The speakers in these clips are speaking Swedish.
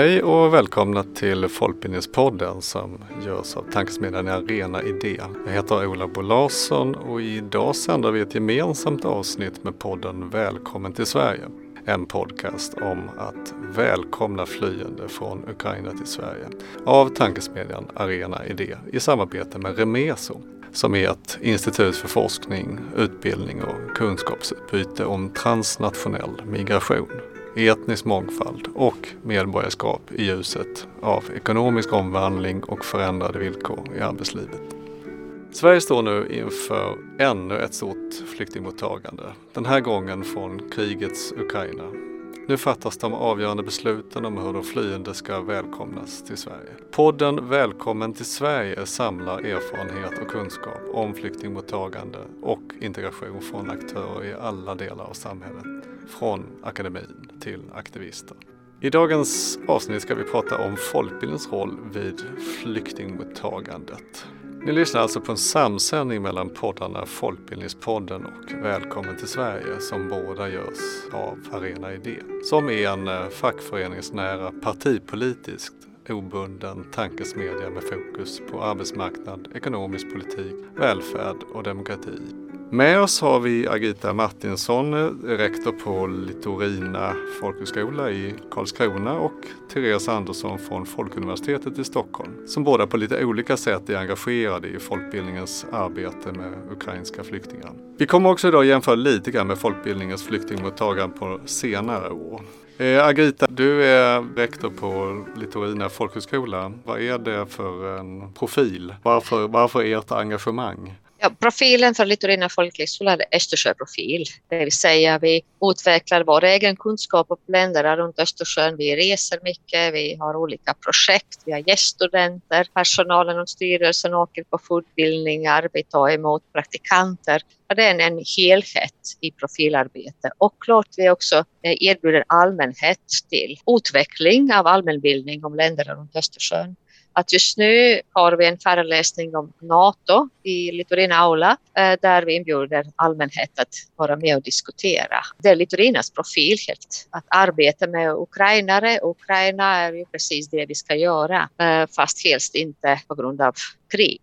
Hej och välkomna till Folkbildningspodden som görs av tankesmedjan Arena Idé. Jag heter Ola Bo Larsson och idag sänder vi ett gemensamt avsnitt med podden Välkommen till Sverige. En podcast om att välkomna flyende från Ukraina till Sverige av tankesmedjan Arena Idé i samarbete med Remeso som är ett institut för forskning, utbildning och kunskapsutbyte om transnationell migration etnisk mångfald och medborgarskap i ljuset av ekonomisk omvandling och förändrade villkor i arbetslivet. Sverige står nu inför ännu ett stort flyktingmottagande. Den här gången från krigets Ukraina nu fattas de avgörande besluten om hur de flyende ska välkomnas till Sverige. Podden Välkommen till Sverige samlar erfarenhet och kunskap om flyktingmottagande och integration från aktörer i alla delar av samhället. Från akademin till aktivister. I dagens avsnitt ska vi prata om folkbildningens roll vid flyktingmottagandet. Ni lyssnar alltså på en samsändning mellan poddarna Folkbildningspodden och Välkommen till Sverige som båda görs av Arena Idé. Som är en eh, fackföreningsnära partipolitiskt obunden tankesmedja med fokus på arbetsmarknad, ekonomisk politik, välfärd och demokrati med oss har vi Agita Martinsson, rektor på Litorina folkhögskola i Karlskrona och Therese Andersson från Folkuniversitetet i Stockholm som båda på lite olika sätt är engagerade i folkbildningens arbete med ukrainska flyktingar. Vi kommer också idag jämföra lite grann med folkbildningens flyktingmottagande på senare år. Eh, Agita, du är rektor på Litorina folkhögskola. Vad är det för en profil? Varför, varför ert engagemang? Ja, profilen för Litorina folkhögskola är Östersjöprofil, det vill säga vi utvecklar vår egen kunskap om länderna runt Östersjön. Vi reser mycket, vi har olika projekt, vi har gäststudenter, personalen och styrelsen åker på fortbildningar, vi tar emot praktikanter. Det är en helhet i profilarbete och klart vi också eh, erbjuder allmänhet till utveckling av allmänbildning om länderna runt Östersjön att just nu har vi en föreläsning om NATO i Litorina Aula eh, där vi inbjuder allmänhet att vara med och diskutera. Det är Litorinas profil helt, att arbeta med ukrainare. Ukraina är ju precis det vi ska göra, eh, fast helst inte på grund av krig.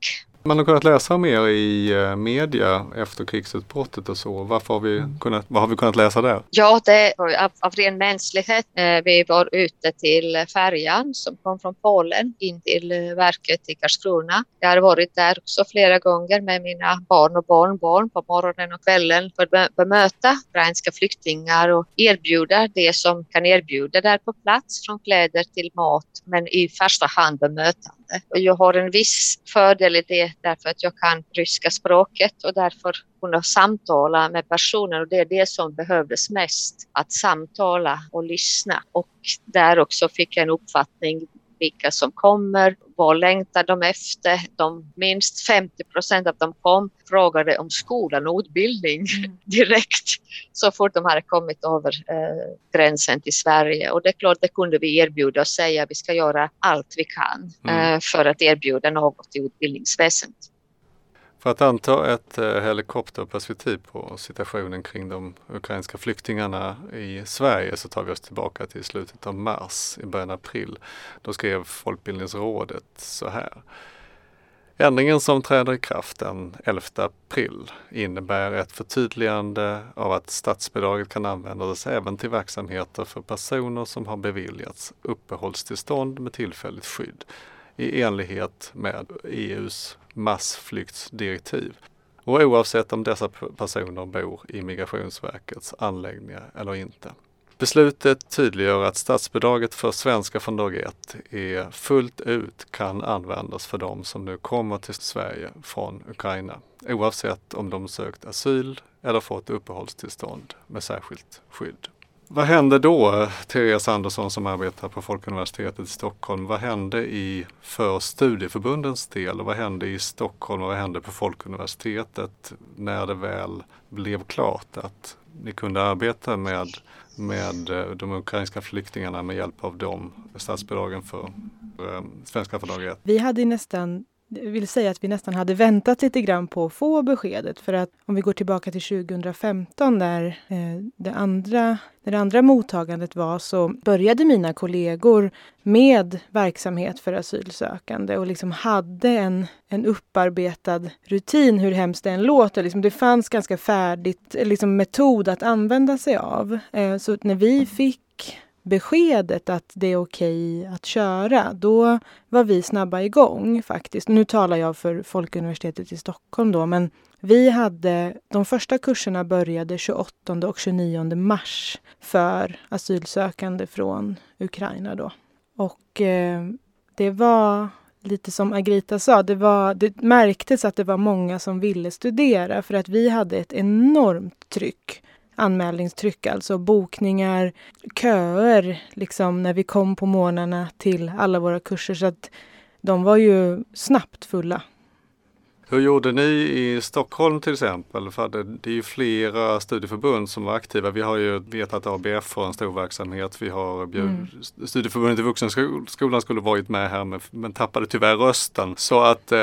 Man har kunnat läsa mer i eh, media efter krigsutbrottet och så. Varför har vi mm. kunnat, vad har vi kunnat läsa där? Ja, det av, av ren mänsklighet. Eh, vi var ute till färjan som kom från Polen in till eh, verket i Karlskrona. Jag har varit där också flera gånger med mina barn och barnbarn på morgonen och kvällen för att bemöta ukrainska flyktingar och erbjuda det som kan erbjuda där på plats från kläder till mat men i första hand bemötande. Och jag har en viss fördel i det därför att jag kan ryska språket och därför kunna samtala med personer och det är det som behövdes mest, att samtala och lyssna. Och där också fick jag en uppfattning vilka som kommer, vad längtar de efter? De, minst 50 procent av dem kom frågade om skolan och utbildning mm. direkt så fort de hade kommit över eh, gränsen till Sverige. Och det är klart, det kunde vi erbjuda och säga att vi ska göra allt vi kan mm. eh, för att erbjuda något i utbildningsväsendet. För att anta ett eh, helikopterperspektiv på situationen kring de ukrainska flyktingarna i Sverige så tar vi oss tillbaka till slutet av mars, i början av april. Då skrev Folkbildningsrådet så här. Ändringen som träder i kraft den 11 april innebär ett förtydligande av att statsbidraget kan användas även till verksamheter för personer som har beviljats uppehållstillstånd med tillfälligt skydd i enlighet med EUs massflyktsdirektiv och oavsett om dessa personer bor i Migrationsverkets anläggningar eller inte. Beslutet tydliggör att statsbidraget för svenska från dag ett är fullt ut kan användas för de som nu kommer till Sverige från Ukraina oavsett om de sökt asyl eller fått uppehållstillstånd med särskilt skydd. Vad hände då, Therese Andersson som arbetar på Folkuniversitetet i Stockholm? Vad hände i, för studieförbundens del? Vad hände i Stockholm och vad hände på Folkuniversitetet när det väl blev klart att ni kunde arbeta med, med eh, de ukrainska flyktingarna med hjälp av de statsbidragen för eh, Svenska Fördraget? Vi hade nästan vill säga att vi nästan hade väntat lite grann på att få beskedet. För att om vi går tillbaka till 2015 där eh, det andra, när det andra mottagandet var så började mina kollegor med verksamhet för asylsökande och liksom hade en, en upparbetad rutin, hur hemskt det än låter. Liksom det fanns ganska färdigt eh, liksom metod att använda sig av. Eh, så när vi fick beskedet att det är okej att köra, då var vi snabba igång faktiskt. Nu talar jag för Folkuniversitetet i Stockholm då, men vi hade, de första kurserna började 28 och 29 mars för asylsökande från Ukraina då. Och eh, det var lite som Agrita sa, det, var, det märktes att det var många som ville studera för att vi hade ett enormt tryck anmälningstryck, alltså bokningar, köer liksom när vi kom på morgnarna till alla våra kurser. Så att de var ju snabbt fulla. Hur gjorde ni i Stockholm till exempel? För det är ju flera studieförbund som var aktiva. Vi har ju vetat att ABF har en stor verksamhet. Vi har mm. Studieförbundet i vuxenskolan skulle varit med här men, men tappade tyvärr rösten. Så att eh,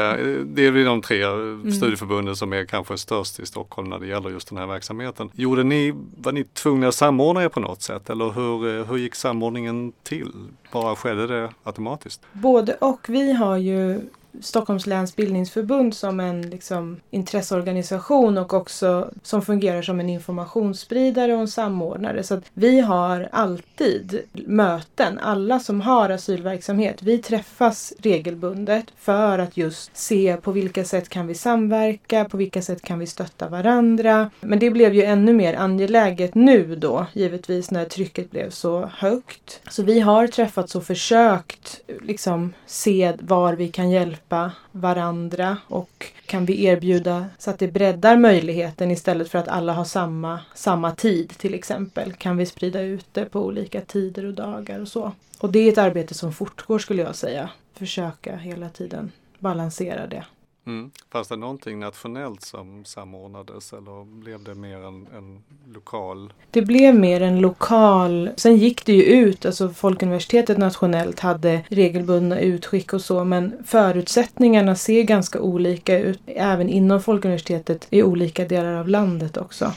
det är de tre mm. studieförbunden som är kanske störst i Stockholm när det gäller just den här verksamheten. Gjorde ni, var ni tvungna att samordna er på något sätt eller hur, eh, hur gick samordningen till? Bara skedde det automatiskt? Både och. Vi har ju Stockholms läns bildningsförbund som en liksom, intresseorganisation och också som fungerar som en informationsspridare och en samordnare. Så att vi har alltid möten, alla som har asylverksamhet. Vi träffas regelbundet för att just se på vilka sätt kan vi samverka, på vilka sätt kan vi stötta varandra. Men det blev ju ännu mer angeläget nu då, givetvis när trycket blev så högt. Så vi har träffats och försökt liksom se var vi kan hjälpa hjälpa varandra och kan vi erbjuda så att det breddar möjligheten istället för att alla har samma, samma tid till exempel. Kan vi sprida ut det på olika tider och dagar och så. Och det är ett arbete som fortgår skulle jag säga. Försöka hela tiden balansera det. Mm. Fanns det någonting nationellt som samordnades eller blev det mer en, en, lokal? Det blev mer en lokal. Sen gick det ju ut, alltså Folkuniversitetet nationellt hade regelbundna utskick och så men förutsättningarna ser ganska olika ut även inom Folkuniversitetet i olika delar av landet också.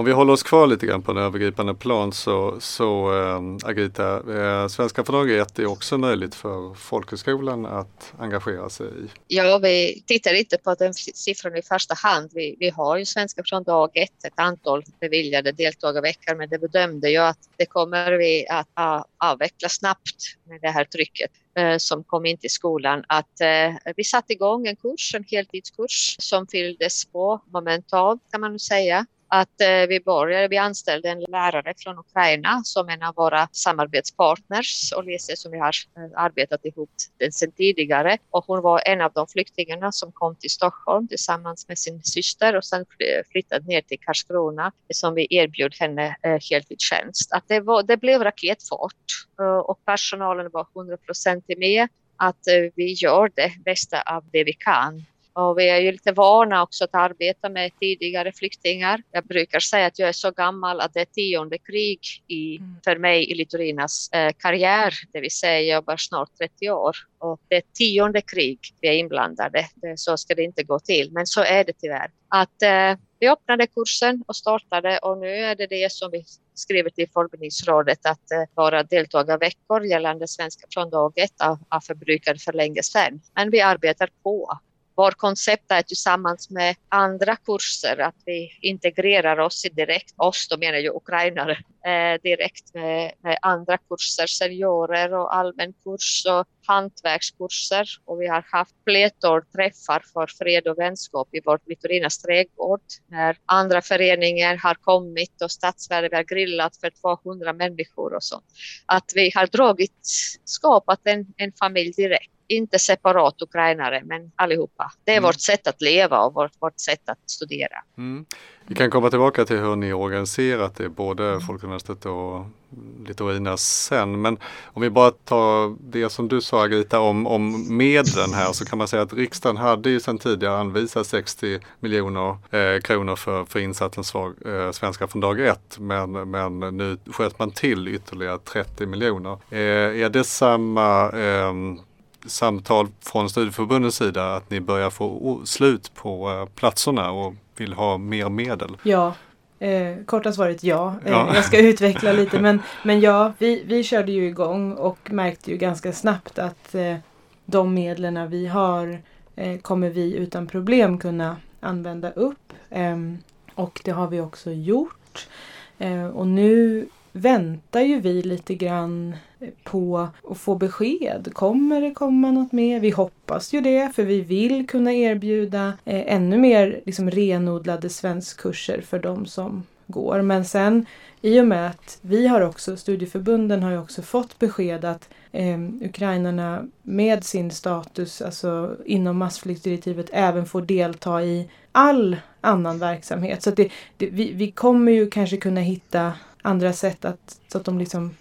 Om vi håller oss kvar lite grann på den övergripande plan så, så ehm, äh, Agrita, äh, eh, Svenska från dag ett är också möjligt för folkhögskolan att engagera sig i. Ja, vi tittar inte på den siffran i första hand. Vi, vi har ju Svenska från dag ett, ett antal beviljade deltagarveckor, men det bedömde jag att det kommer vi att avveckla snabbt med det här trycket eh, som kom in till skolan. Att eh, vi satte igång en kurs, en heltidskurs som fylldes på momentant kan man säga att eh, vi började, vi anställde en lärare från Ukraina som en av våra samarbetspartners och Lise som vi har eh, arbetat ihop sedan tidigare. Och hon var en av de flyktingarna som kom till Stockholm tillsammans med sin syster och sen flyttade ner till Karlskrona som vi erbjöd henne eh, heltidstjänst. Att det, var, det blev raketfart och personalen var 100 procent med att vi gör det bästa av det vi kan och vi är ju lite vana också att arbeta med tidigare flyktingar. Jag brukar säga att jag är så gammal att det är tionde krig i, mm. för mig i Litorinas eh, karriär, det vill säga jag jobbar snart 30 år. Och det är tionde krig vi är inblandade. Så ska det inte gå till, men så är det tyvärr. Att, eh, vi öppnade kursen och startade och nu är det det som vi skriver till Folkbildningsrådet att eh, våra deltagarveckor gällande svenska från dag ett har förbrukade för länge sedan. Men vi arbetar på vårt koncept är tillsammans med andra kurser att vi integrerar oss direkt, oss då menar jag ukrainare, eh, direkt med, med, andra kurser, seniorer och allmän kurs och hantverkskurser. Och vi har haft flertal träffar för fred och vänskap i vårt Litorinas trädgård när andra föreningar har kommit och Stadsvärde har grillat för 200 människor och så. Att vi har dragit, skapat en, en familj direkt inte separat ukrainare, men allihopa. Det är mm. vårt sätt att leva och vårt, vårt sätt att studera. Mm. Vi kan komma tillbaka till hur ni organiserat det, både mm. Folkuniversitetet och Litorinas sen. Men om vi bara tar det som du sa Agrita om, om medlen här så kan man säga att riksdagen hade ju sedan tidigare anvisat 60 miljoner eh, kronor för, för insatsen svag, eh, Svenska från dag ett. Men, men nu sköt man till ytterligare 30 miljoner. Eh, är det samma eh, samtal från studieförbundens sida att ni börjar få slut på eh, platserna och vill ha mer medel? Ja, Eh, korta svaret ja. Eh, ja. Jag ska utveckla lite men, men ja, vi, vi körde ju igång och märkte ju ganska snabbt att eh, de medlen vi har eh, kommer vi utan problem kunna använda upp. Ehm, och det har vi också gjort. Och nu väntar ju vi lite grann på att få besked. Kommer det komma något mer? Vi hoppas ju det för vi vill kunna erbjuda eh, ännu mer liksom, renodlade svenskkurser för de som går. Men sen i och med att vi har också, studieförbunden har ju också fått besked att eh, ukrainarna med sin status, alltså inom massflyktsdirektivet, även får delta i all annan verksamhet. Så det, det, vi, vi kommer ju kanske kunna hitta andra sätt att, så att de liksom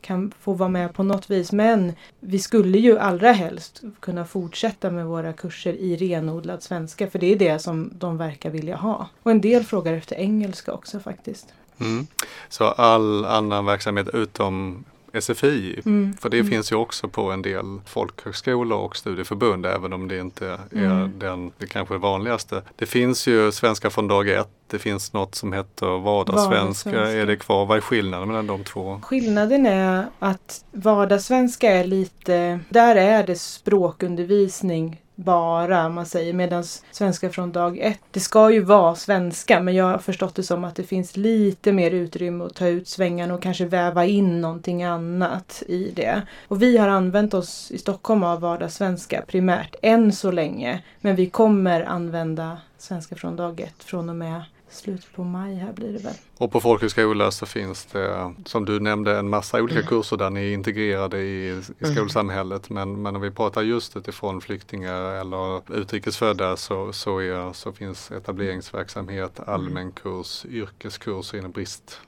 kan få vara med på något vis. Men vi skulle ju allra helst kunna fortsätta med våra kurser i renodlad svenska för det är det som de verkar vilja ha. Och en del frågar efter engelska också faktiskt. Mm. Så all annan verksamhet utom SFI. Mm. För det mm. finns ju också på en del folkhögskolor och studieförbund även om det inte är mm. den, det kanske vanligaste. Det finns ju Svenska från dag ett. Det finns något som heter vardagssvenska. vardagssvenska. Är det kvar? Vad är skillnaden mellan de två? Skillnaden är att vardagssvenska är lite, där är det språkundervisning bara, man säger, medan svenska från dag ett. Det ska ju vara svenska men jag har förstått det som att det finns lite mer utrymme att ta ut svängarna och kanske väva in någonting annat i det. Och vi har använt oss i Stockholm av vardagssvenska primärt än så länge. Men vi kommer använda svenska från dag ett från och med slutet på maj här blir det väl. Och på folkhögskola så finns det som du nämnde en massa olika mm. kurser där ni är integrerade i, i mm. skolsamhället. Men, men om vi pratar just utifrån flyktingar eller utrikesfödda så, så, är, så finns etableringsverksamhet, mm. allmän kurs, yrkeskurser inom brist,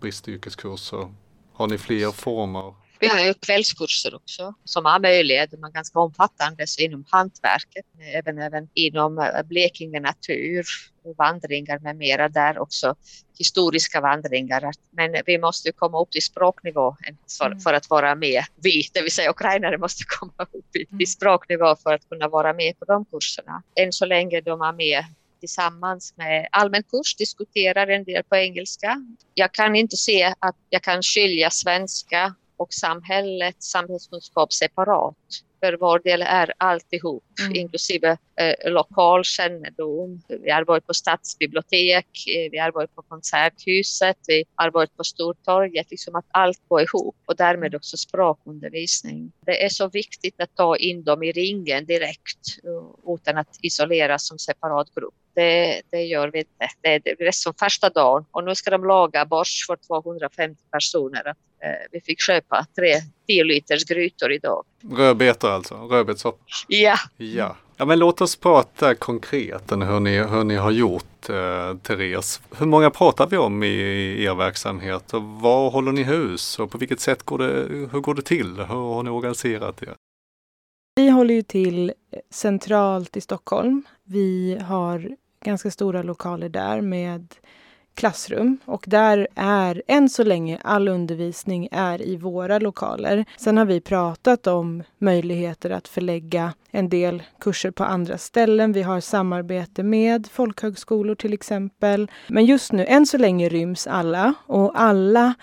bristyrkeskurser. Har ni fler former? Vi har ju kvällskurser också som har möjlighet, de är ganska omfattande, så inom hantverket, även, även inom eh, Blekinge natur, vandringar med mera där också, historiska vandringar. Men vi måste komma upp till språknivå för, mm. för att vara med. Vi, det vill säga ukrainare, måste komma upp i, mm. språknivå för att kunna vara med på de kurserna. Än så länge de är med tillsammans med allmän kurs, diskuterar en del på engelska. Jag kan inte se att jag kan skilja svenska och samhället, samhällskunskap separat. För vår del är alltihop, mm. inklusive eh, lokalkännedom. Vi har varit på stadsbibliotek, eh, vi har varit på Konserthuset, vi har varit på Stortorget, liksom att allt går ihop och därmed också språkundervisning. Det är så viktigt att ta in dem i ringen direkt uh, utan att isoleras som separat grupp. Det, det, gör vi inte. Det är, det är som första dagen och nu ska de laga borsch för 250 personer. Eh, vi fick köpa tre 10 liters grytor idag. Rödbetor alltså? Rödbetssoppa? Ja. ja. Ja men låt oss prata konkret hur ni, hur ni har gjort eh, Therese. Hur många pratar vi om i, er verksamhet och var håller ni hus och på vilket sätt går det, hur går det till? Hur har ni organiserat det? Vi håller ju till centralt i Stockholm. Vi har ganska stora lokaler där med klassrum och där är än så länge all undervisning är i våra lokaler. Sen har vi pratat om möjligheter att förlägga en del kurser på andra ställen. Vi har samarbete med folkhögskolor till exempel. Men just nu, än så länge ryms alla och alla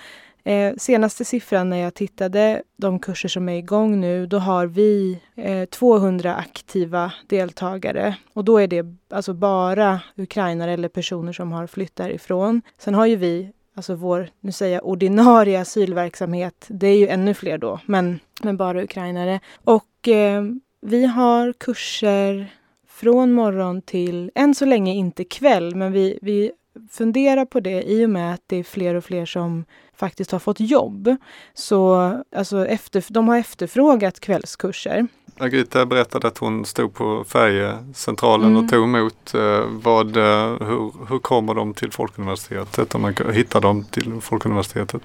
Eh, senaste siffran när jag tittade de kurser som är igång nu, då har vi eh, 200 aktiva deltagare. Och då är det alltså bara ukrainare eller personer som har flytt därifrån. Sen har ju vi alltså vår, nu säger jag ordinarie asylverksamhet, det är ju ännu fler då, men, men bara ukrainare. Och eh, vi har kurser från morgon till, än så länge inte kväll, men vi, vi funderar på det i och med att det är fler och fler som faktiskt har fått jobb. Så alltså efter, de har efterfrågat kvällskurser. Margita berättade att hon stod på färjecentralen mm. och tog emot. Eh, vad, eh, hur, hur kommer de till Folkuniversitetet? Om man hittar dem till Folkuniversitetet?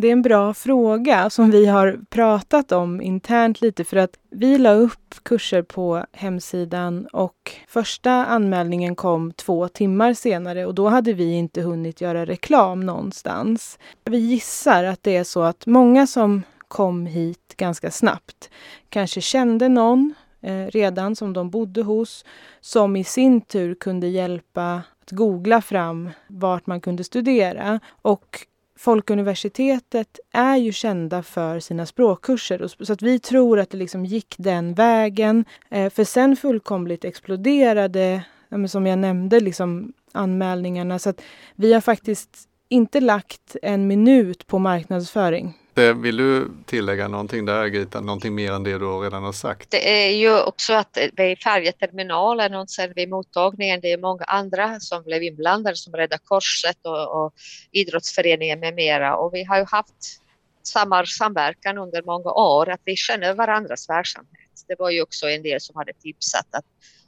Det är en bra fråga som vi har pratat om internt lite för att vi la upp kurser på hemsidan och första anmälningen kom två timmar senare och då hade vi inte hunnit göra reklam någonstans. Vi gissar att det är så att många som kom hit ganska snabbt. Kanske kände någon eh, redan som de bodde hos som i sin tur kunde hjälpa att googla fram vart man kunde studera. Och Folkuniversitetet är ju kända för sina språkkurser så att vi tror att det liksom gick den vägen. Eh, för sen fullkomligt exploderade, som jag nämnde, liksom anmälningarna. Så att vi har faktiskt inte lagt en minut på marknadsföring. Eh, vill du tillägga någonting där Gita, någonting mer än det du redan har sagt? Det är ju också att vid färjeterminalen och sen vid mottagningen, det är många andra som blev inblandade som Rädda Korset och, och idrottsföreningen med mera och vi har ju haft samma samverkan under många år, att vi känner varandras verksamhet. Det var ju också en del som hade tipsat att,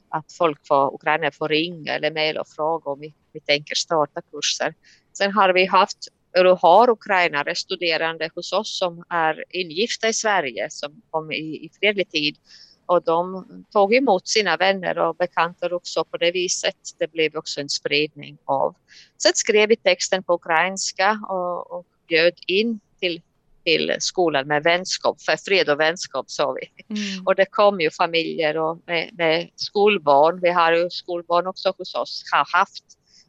att folk från Ukraina får ringa eller mejla och fråga om vi, vi tänker starta kurser. Sen har vi haft eller har ukrainare studerande hos oss som är ingifta i Sverige som kom i, i fredlig tid och de tog emot sina vänner och bekanta också på det viset. Det blev också en spridning av. Sen skrev vi texten på ukrainska och, och bjöd in till, till skolan med vänskap, för fred och vänskap sa vi. Mm. Och det kom ju familjer och med, med skolbarn. Vi har ju skolbarn också hos oss, har haft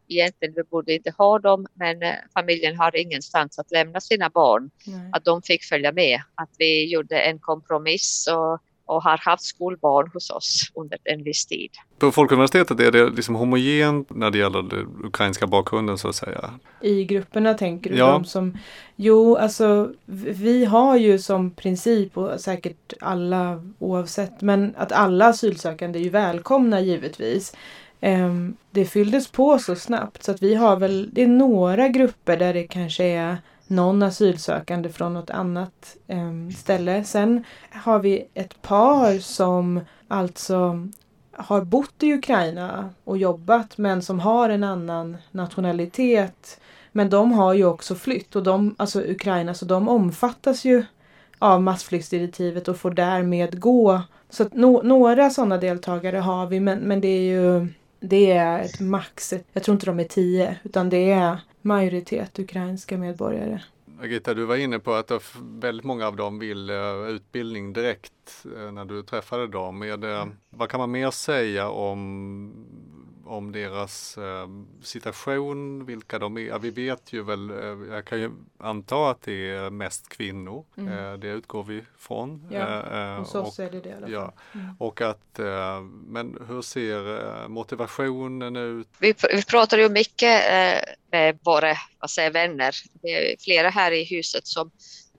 egentligen vi borde inte ha dem, men eh, familjen har ingenstans att lämna sina barn. Nej. Att de fick följa med, att vi gjorde en kompromiss och, och har haft skolbarn hos oss under en viss tid. På Folkuniversitetet är det liksom homogent när det gäller den ukrainska bakgrunden så att säga? I grupperna tänker du? Ja. De som, jo, alltså vi har ju som princip och säkert alla oavsett, men att alla asylsökande är ju välkomna givetvis. Ehm, det fylldes på så snabbt så att vi har väl, det är några grupper där det kanske är någon asylsökande från något annat ehm, ställe. Sen har vi ett par som alltså har bott i Ukraina och jobbat men som har en annan nationalitet. Men de har ju också flytt och de, alltså Ukraina, så de omfattas ju av massflyktsdirektivet och får därmed gå. Så no, några sådana deltagare har vi men, men det är ju det är ett max, jag tror inte de är tio, utan det är majoritet ukrainska medborgare. Agita, du var inne på att väldigt många av dem vill eh, utbildning direkt eh, när du träffade dem. Är det, vad kan man mer säga om om deras eh, situation, vilka de är. Vi vet ju väl, eh, jag kan ju anta att det är mest kvinnor. Mm. Eh, det utgår vi från. Ja, eh, hos oss är det det i alla fall. Ja. Mm. Och att, eh, men hur ser eh, motivationen ut? Vi, vi pratar ju mycket med våra vad säger, vänner. Det är flera här i huset som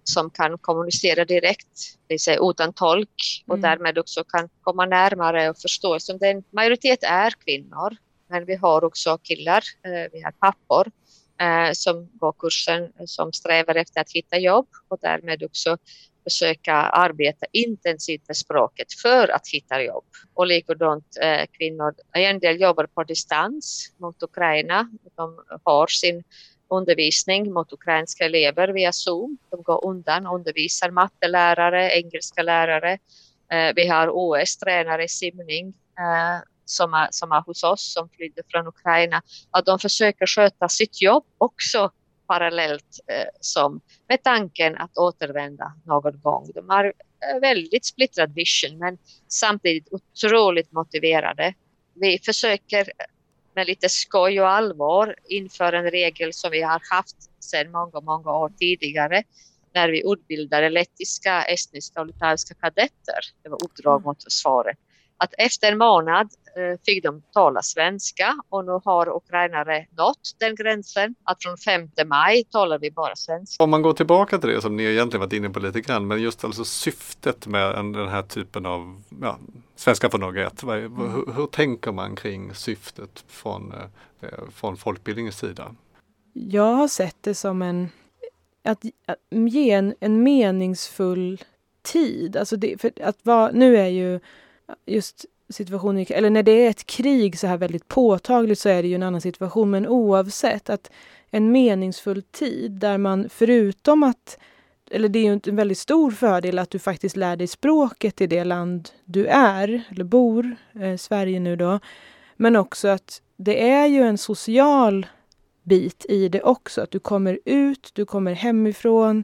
som kan kommunicera direkt, det vill säga utan tolk och mm. därmed också kan komma närmare och förstå. Som den majoritet är kvinnor, men vi har också killar, eh, vi har pappor eh, som går kursen som strävar efter att hitta jobb och därmed också försöka arbeta intensivt med språket för att hitta jobb. Och likadant eh, kvinnor, en del jobbar på distans mot Ukraina. De har sin undervisning mot ukrainska elever via Zoom. De går undan och undervisar mattelärare, engelska lärare. Eh, vi har OS-tränare i simning eh, som, är, som är hos oss som flydde från Ukraina. Att de försöker sköta sitt jobb också parallellt eh, som med tanken att återvända någon gång. De har eh, väldigt splittrad vision men samtidigt otroligt motiverade. Vi försöker med lite skoj och allvar inför en regel som vi har haft sedan många, många år tidigare när vi utbildade lettiska, estniska och litauiska kadetter. Det var uppdrag mm. mot försvaret. Att efter en månad eh, fick de tala svenska och nu har ukrainare nått den gränsen att från 5 maj talar vi bara svenska. Om man går tillbaka till det som ni egentligen varit inne på lite grann, men just alltså syftet med den här typen av ja, Svenska för några ett. Hur, hur, tänker man kring syftet från, eh, från folkbildningens sida? Jag har sett det som en att, att ge en, en meningsfull tid. Alltså det, för att vara, nu är ju just situationen, eller när det är ett krig så här väldigt påtagligt så är det ju en annan situation. Men oavsett, att en meningsfull tid där man förutom att eller det är ju en väldigt stor fördel att du faktiskt lär dig språket i det land du är, eller bor, eh, Sverige nu då. Men också att det är ju en social bit i det också, att du kommer ut, du kommer hemifrån.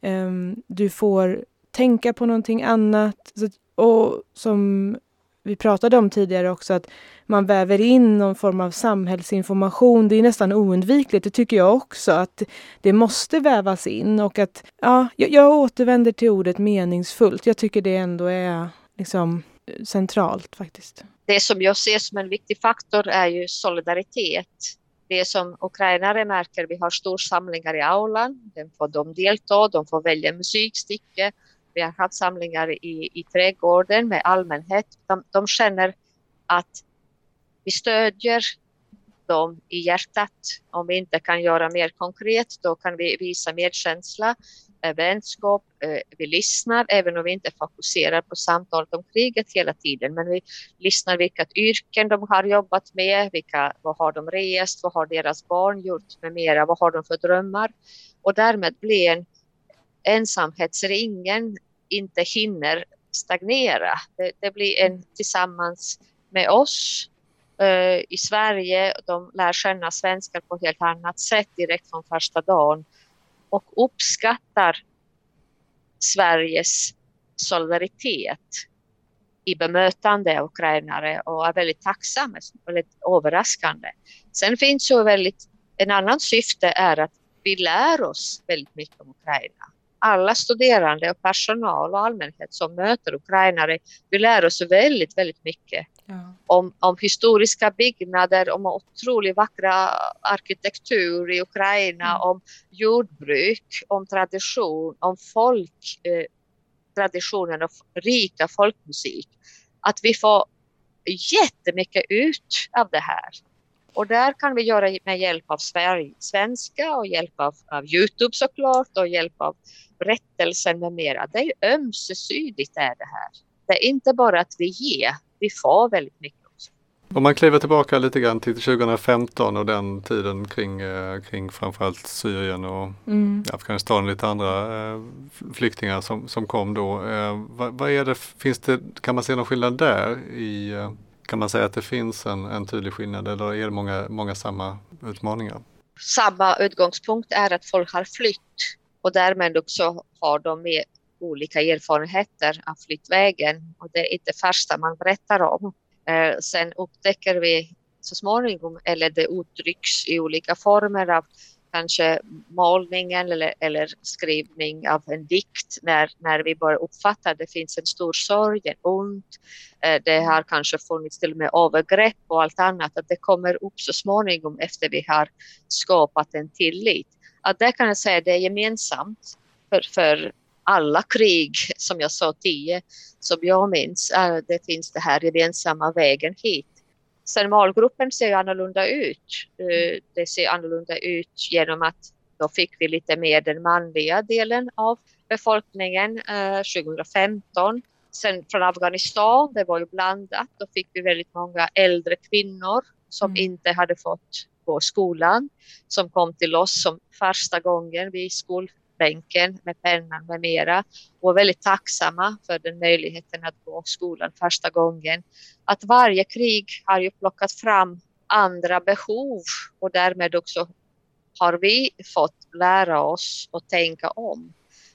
eh, du får tänka på någonting annat. Så, och som vi pratade om tidigare också, att man väver in någon form av samhällsinformation. Det är nästan oundvikligt, det tycker jag också, att det måste vävas in och att, ja, jag, jag återvänder till ordet meningsfullt. Jag tycker det ändå är liksom centralt faktiskt. Det som jag ser som en viktig faktor är ju solidaritet. Det som ukrainare märker, vi har storsamlingar i aulan, den får de delta, de får välja musikstycke. Vi har haft samlingar i, i trädgården med allmänhet. De, de känner att vi stödjer dem i hjärtat. Om vi inte kan göra mer konkret, då kan vi visa medkänsla, eh, vänskap. Eh, vi lyssnar, även om vi inte fokuserar på samtalet om kriget hela tiden. Men vi lyssnar vilka yrken de har jobbat med, vilka, vad har de rest, vad har deras barn gjort med mera, vad har de för drömmar? Och därmed blir en ensamhetsringen inte hinner stagnera. Det, det blir en tillsammans med oss uh, i Sverige. De lär känna svenskar på ett helt annat sätt direkt från första dagen och uppskattar Sveriges solidaritet i bemötande av ukrainare och är väldigt tacksamma, väldigt överraskande. Sen finns ju väldigt, en annan syfte är att vi lär oss väldigt mycket om Ukraina alla studerande och personal och allmänhet som möter ukrainare, vi lär oss väldigt, väldigt mycket ja. om, om historiska byggnader, om otroligt vackra arkitektur i Ukraina, mm. om jordbruk, om tradition, om folk, eh, av rika folkmusik. Att vi får jättemycket ut av det här. Och där kan vi göra med hjälp av svenska och hjälp av, av Youtube såklart och hjälp av berättelsen med mera. Det är ömsesidigt är det här. Det är inte bara att vi ger, vi får väldigt mycket. Också. Om man kliver tillbaka lite grann till 2015 och den tiden kring, eh, kring framförallt Syrien och mm. Afghanistan och lite andra eh, flyktingar som, som kom då. Eh, vad, vad, är det, finns det, kan man se någon skillnad där i kan man säga att det finns en, en tydlig skillnad eller är det många, många samma utmaningar? Samma utgångspunkt är att folk har flytt och därmed också har de med olika erfarenheter av flyttvägen och det är inte första man berättar om. Eh, sen upptäcker vi så småningom, eller det uttrycks i olika former av kanske målningen eller, eller skrivning av en dikt när, när vi börjar uppfatta att det finns en stor sorg, en ont. Eh, det har kanske funnits till och med övergrepp och allt annat. Att det kommer upp så småningom efter vi har skapat en tillit. Att det kan jag säga det är gemensamt för, för alla krig som jag sa tio som jag minns. Det finns det här gemensamma vägen hit. Sen målgruppen ser annorlunda ut. Eh, det ser annorlunda ut genom att då fick vi lite mer den manliga delen av befolkningen 2015. Eh, Sen från Afghanistan, det var ju blandat, då fick vi väldigt många äldre kvinnor som mm. inte hade fått gå skolan, som kom till oss som första gången vid skol bänken med pennan med mera och är väldigt tacksamma för den möjligheten att gå skolan första gången. Att varje krig har ju plockat fram andra behov och därmed också har vi fått lära oss att tänka om.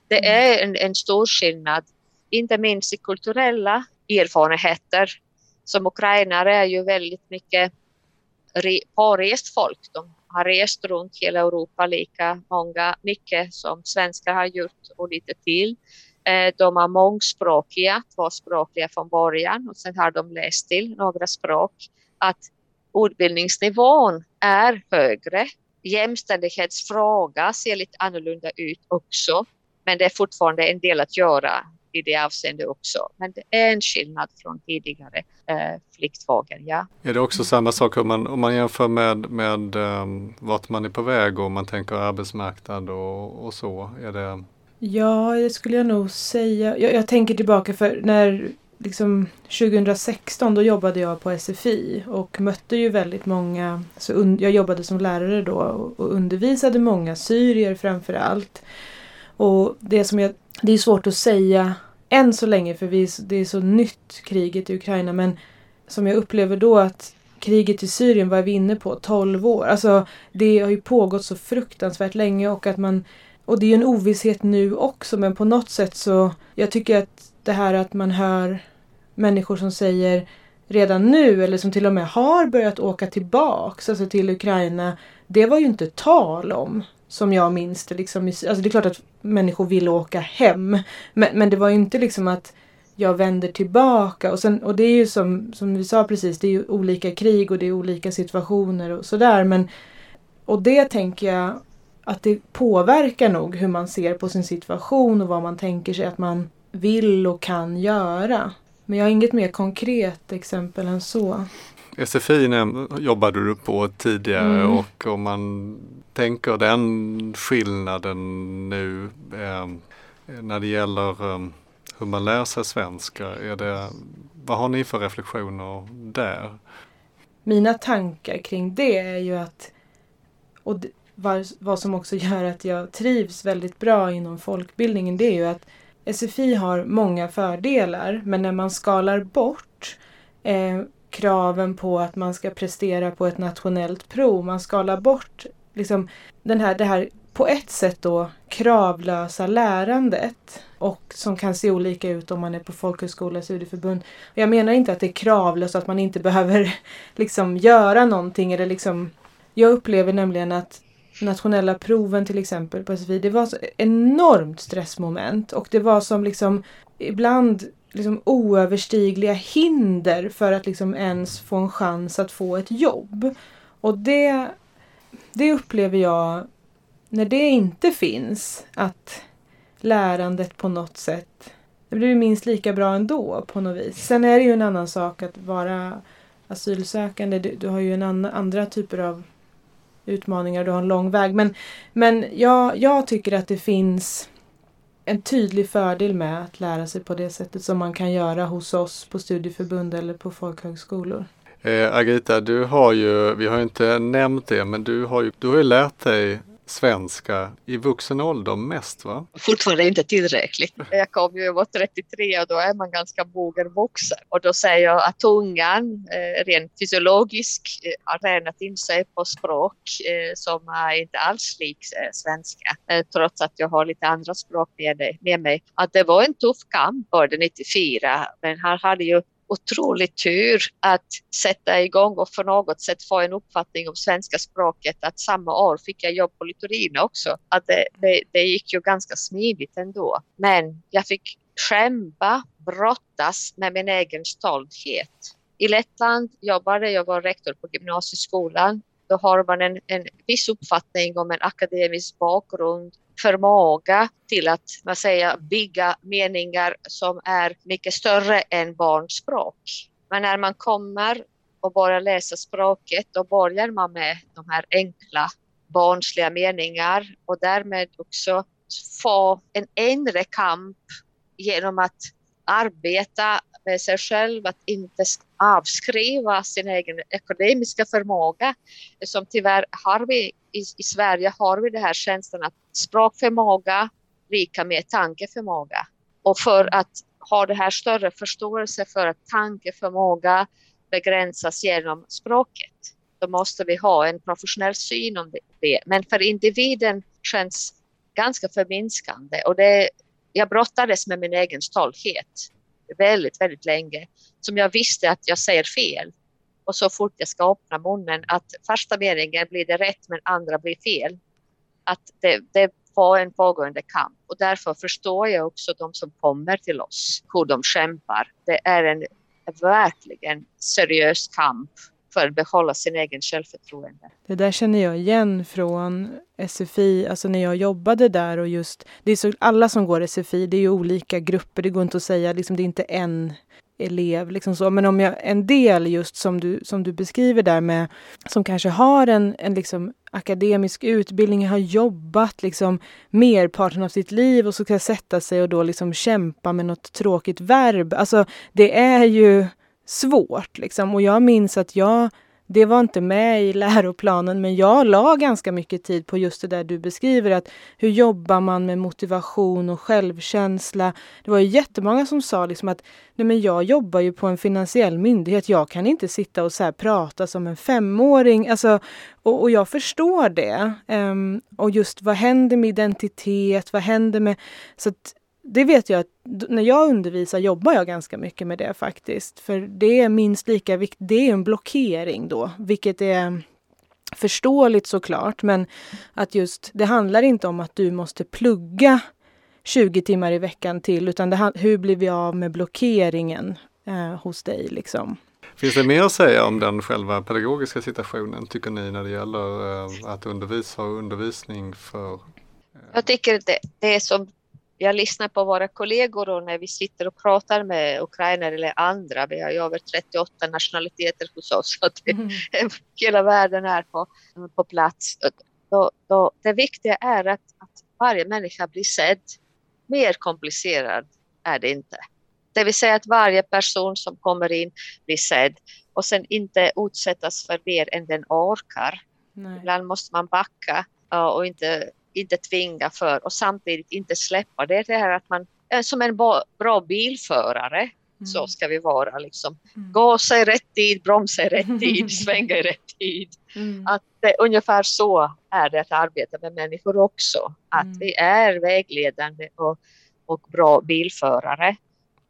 Det mm. är en, en stor skillnad, inte minst i kulturella erfarenheter. Som ukrainare är ju väldigt mycket pårest folk. De har rest runt hela Europa lika många, mycket som svenskar har gjort och lite till. Eh, de är mångspråkiga, tvåspråkiga från början och sen har de läst till några språk. Att utbildningsnivån är högre. Jämställdhetsfråga ser lite annorlunda ut också, men det är fortfarande en del att göra i det avseendet också. Men det är en skillnad från tidigare eh, flyktfågel, ja. Är det också samma sak om man, om man jämför med, med um, vart man är på väg och om man tänker arbetsmarknad och, och så? Är det... Ja, det skulle jag nog säga. Jag, jag tänker tillbaka för när liksom 2016 då jobbade jag på SFI och mötte ju väldigt många, så un, jag jobbade som lärare då och undervisade många syrier framför allt. Och det som jag det är svårt att säga än så länge för vi, det är så nytt kriget i Ukraina men som jag upplever då att kriget i Syrien var vi inne på 12 år. Alltså det har ju pågått så fruktansvärt länge och att man och det är ju en ovisshet nu också men på något sätt så jag tycker att det här att man hör människor som säger redan nu eller som till och med har börjat åka tillbaks alltså till Ukraina. Det var ju inte tal om som jag minns det. Liksom, alltså det är klart att människor vill åka hem. Men, men det var ju inte liksom att jag vänder tillbaka. Och, sen, och det är ju som, som vi sa precis, det är ju olika krig och det är olika situationer och sådär. Men, och det tänker jag att det påverkar nog hur man ser på sin situation och vad man tänker sig att man vill och kan göra. Men jag har inget mer konkret exempel än så. SFI jobbade du på tidigare mm. och om man tänker den skillnaden nu eh, när det gäller eh, hur man lär sig svenska. Är det, vad har ni för reflektioner där? Mina tankar kring det är ju att och vad, vad som också gör att jag trivs väldigt bra inom folkbildningen det är ju att SFI har många fördelar men när man skalar bort eh, kraven på att man ska prestera på ett nationellt prov, man skalar bort liksom den här, det här på ett sätt då kravlösa lärandet och som kan se olika ut om man är på folkhögskola, studieförbund. Och jag menar inte att det är kravlöst att man inte behöver liksom göra någonting eller liksom Jag upplever nämligen att nationella proven till exempel på SFI, det var så enormt stressmoment och det var som liksom ibland liksom oöverstigliga hinder för att liksom ens få en chans att få ett jobb. Och det, det upplever jag när det inte finns, att lärandet på något sätt det blir minst lika bra ändå på något vis. Sen är det ju en annan sak att vara asylsökande. Du, du har ju en an, andra typer av utmaningar, du har en lång väg. Men, men jag, jag tycker att det finns en tydlig fördel med att lära sig på det sättet som man kan göra hos oss på studieförbund eller på folkhögskolor. Eh, Agita, du har ju, vi har inte nämnt det, men du har ju, du har ju lärt dig svenska i vuxen ålder mest va? Fortfarande inte tillräckligt. Jag kom ju, jag var 33 och då är man ganska mogen vuxen. Och då säger jag att tungan eh, rent fysiologiskt eh, har tränat in sig på språk eh, som är inte alls lik eh, svenska. Eh, trots att jag har lite andra språk med, med mig. Att det var en tuff kamp både 94 men här hade ju otrolig tur att sätta igång och för något sätt få en uppfattning om svenska språket. Att samma år fick jag jobb på Litorina också. Att det, det, det gick ju ganska smidigt ändå. Men jag fick kämpa, brottas med min egen stolthet. I Lettland jobbade jag, var rektor på gymnasieskolan. Då har man en, en viss uppfattning om en akademisk bakgrund förmåga till att man säger, bygga meningar som är mycket större än barnspråk. Men när man kommer och börjar läsa språket, då börjar man med de här enkla barnsliga meningar och därmed också få en inre kamp genom att arbeta med sig själv, att inte avskriva sin egen ekonomiska förmåga. Som tyvärr har vi i, i Sverige har vi den här känslan att språkförmåga lika med tankeförmåga. Och för att ha det här större förståelse för att tankeförmåga begränsas genom språket, då måste vi ha en professionell syn om det. Men för individen känns ganska förminskande och det, jag brottades med min egen stolthet väldigt, väldigt länge som jag visste att jag säger fel. Och så fort jag ska öppna munnen att första meningen blir det rätt men andra blir fel. Att det, det var en pågående kamp och därför förstår jag också de som kommer till oss, hur de kämpar. Det är en verkligen seriös kamp för att behålla sin egen självförtroende. Det där känner jag igen från SFI, alltså när jag jobbade där och just, det är så, alla som går SFI, det är ju olika grupper, det går inte att säga, liksom, det är inte en elev. Liksom så. Men om jag, en del just som du, som du beskriver där med som kanske har en, en liksom akademisk utbildning, har jobbat liksom merparten av sitt liv och så ska sätta sig och då liksom kämpa med något tråkigt verb. Alltså det är ju svårt liksom. Och jag minns att jag det var inte med i läroplanen men jag la ganska mycket tid på just det där du beskriver. att Hur jobbar man med motivation och självkänsla? Det var ju jättemånga som sa liksom att Nej, men jag jobbar ju på en finansiell myndighet. Jag kan inte sitta och så prata som en femåring. Alltså, och, och jag förstår det. Um, och just vad händer med identitet? Vad händer med... Så att, det vet jag att när jag undervisar jobbar jag ganska mycket med det faktiskt. För det är minst lika viktigt. Det är en blockering då, vilket är förståeligt såklart. Men att just det handlar inte om att du måste plugga 20 timmar i veckan till utan det, hur blir vi av med blockeringen eh, hos dig liksom. Finns det mer att säga om den själva pedagogiska situationen tycker ni när det gäller eh, att undervisa och undervisning för? Eh... Jag tycker det, det är som jag lyssnar på våra kollegor och när vi sitter och pratar med ukrainare eller andra, vi har ju över 38 nationaliteter hos oss, så det, mm. hela världen är på, på plats. Då, då, det viktiga är att, att varje människa blir sedd. Mer komplicerad är det inte. Det vill säga att varje person som kommer in blir sedd och sen inte utsättas för mer än den orkar. Nej. Ibland måste man backa och inte inte tvinga för och samtidigt inte släppa. Det är det här att man är som en bra bilförare. Mm. Så ska vi vara liksom. Mm. Gasa i rätt tid, bromsa i rätt tid, svänga i rätt tid. Mm. Att det, ungefär så är det att arbeta med människor också. Att mm. vi är vägledande och, och bra bilförare.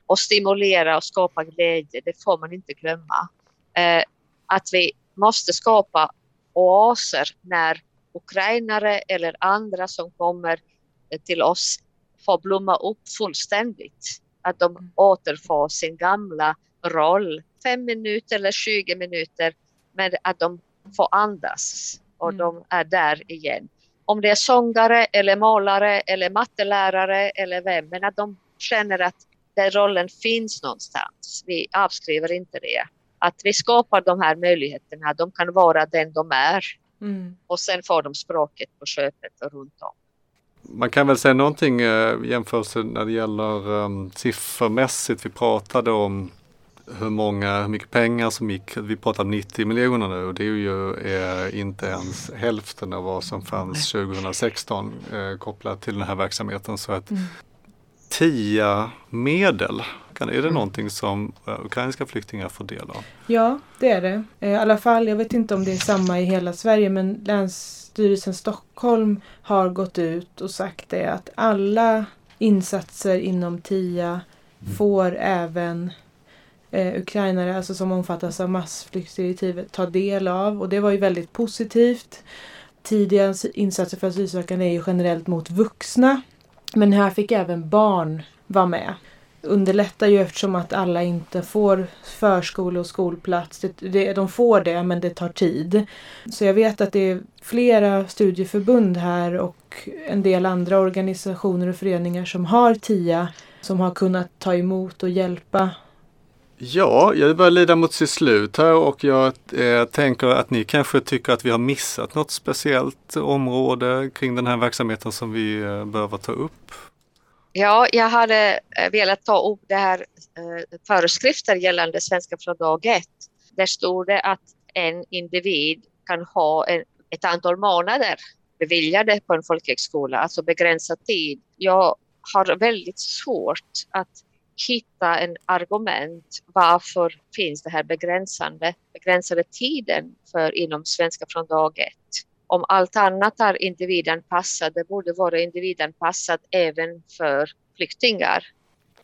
Och stimulera och skapa glädje, det får man inte glömma. Eh, att vi måste skapa oaser när ukrainare eller andra som kommer till oss får blomma upp fullständigt. Att de mm. återfår sin gamla roll, fem minuter eller 20 minuter, men att de får andas och mm. de är där igen. Om det är sångare eller målare eller mattelärare eller vem, men att de känner att den rollen finns någonstans. Vi avskriver inte det. Att vi skapar de här möjligheterna, de kan vara den de är Mm. Och sen får de språket på köpet och runt om. Man kan väl säga någonting eh, jämförelse när det gäller um, siffermässigt. Vi pratade om hur många, hur mycket pengar som gick. Vi pratar 90 miljoner nu och det är ju är inte ens hälften av vad som fanns 2016 eh, kopplat till den här verksamheten. Så att mm. TIA-medel, är det mm. någonting som eh, ukrainska flyktingar får del av? Ja, det är det. Eh, I alla fall, jag vet inte om det är samma i hela Sverige men Länsstyrelsen Stockholm har gått ut och sagt det att alla insatser inom TIA mm. får även eh, ukrainare alltså som omfattas av massflyktsdirektivet ta del av och det var ju väldigt positivt. Tidiga insatser för asylsökande är ju generellt mot vuxna men här fick även barn vara med. Underlättar ju eftersom att alla inte får förskole och skolplats. Det, det, de får det men det tar tid. Så jag vet att det är flera studieförbund här och en del andra organisationer och föreningar som har TIA som har kunnat ta emot och hjälpa Ja, jag börjar lida mot sitt slut här och jag eh, tänker att ni kanske tycker att vi har missat något speciellt område kring den här verksamheten som vi eh, behöver ta upp. Ja, jag hade eh, velat ta upp det här eh, föreskrifter gällande svenska från dag ett. Där stod det att en individ kan ha ett antal månader beviljade på en folkhögskola, alltså begränsad tid. Jag har väldigt svårt att hitta en argument varför finns det här begränsande, begränsade tiden för inom svenska från dag ett. Om allt annat är individanpassat, det borde vara individanpassat även för flyktingar.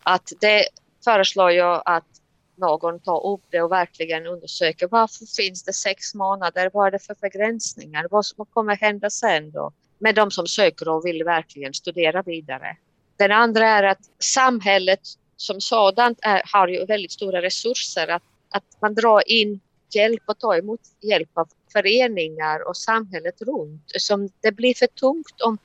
Att det föreslår jag att någon tar upp det och verkligen undersöker varför finns det sex månader? Vad är det för begränsningar? Vad, vad kommer hända sen då med de som söker och vill verkligen studera vidare? Den andra är att samhället som sådant är, har ju väldigt stora resurser att, att man drar in hjälp och tar emot hjälp av föreningar och samhället runt. Som det blir för tungt om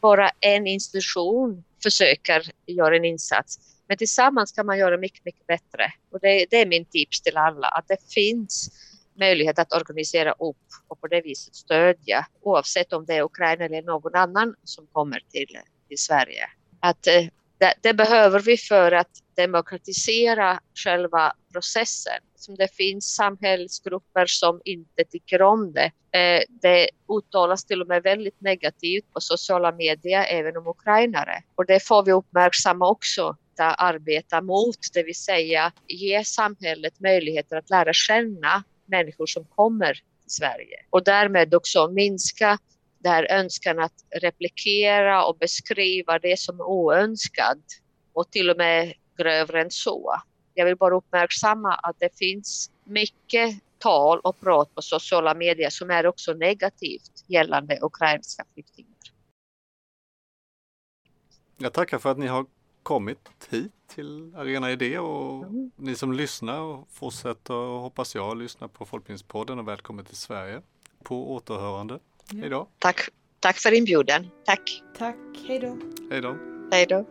bara en institution försöker göra en insats. Men tillsammans kan man göra mycket, mycket bättre. Och det, det är min tips till alla, att det finns möjlighet att organisera upp och på det viset stödja oavsett om det är Ukraina eller någon annan som kommer till, till Sverige. Att eh, det, det, behöver vi för att demokratisera själva processen. Som det finns samhällsgrupper som inte tycker om det. Eh, det uttalas till och med väldigt negativt på sociala medier även om ukrainare. Och det får vi uppmärksamma också arbeta mot, det vill säga ge samhället möjligheter att lära känna människor som kommer till Sverige och därmed också minska den här önskan att replikera och beskriva det som är oönskat och till och med grövre än så. Jag vill bara uppmärksamma att det finns mycket tal och prat på sociala medier som är också negativt gällande ukrainska flyktingar. Jag tackar för att ni har kommit hit till Arena Idé och mm. ni som lyssnar och fortsätter hoppas jag lyssna på Folkbildningspodden och välkommen till Sverige på återhörande. Hej då! Tack, tack för inbjudan. Tack! Tack, hej då! Hej då! Hej då!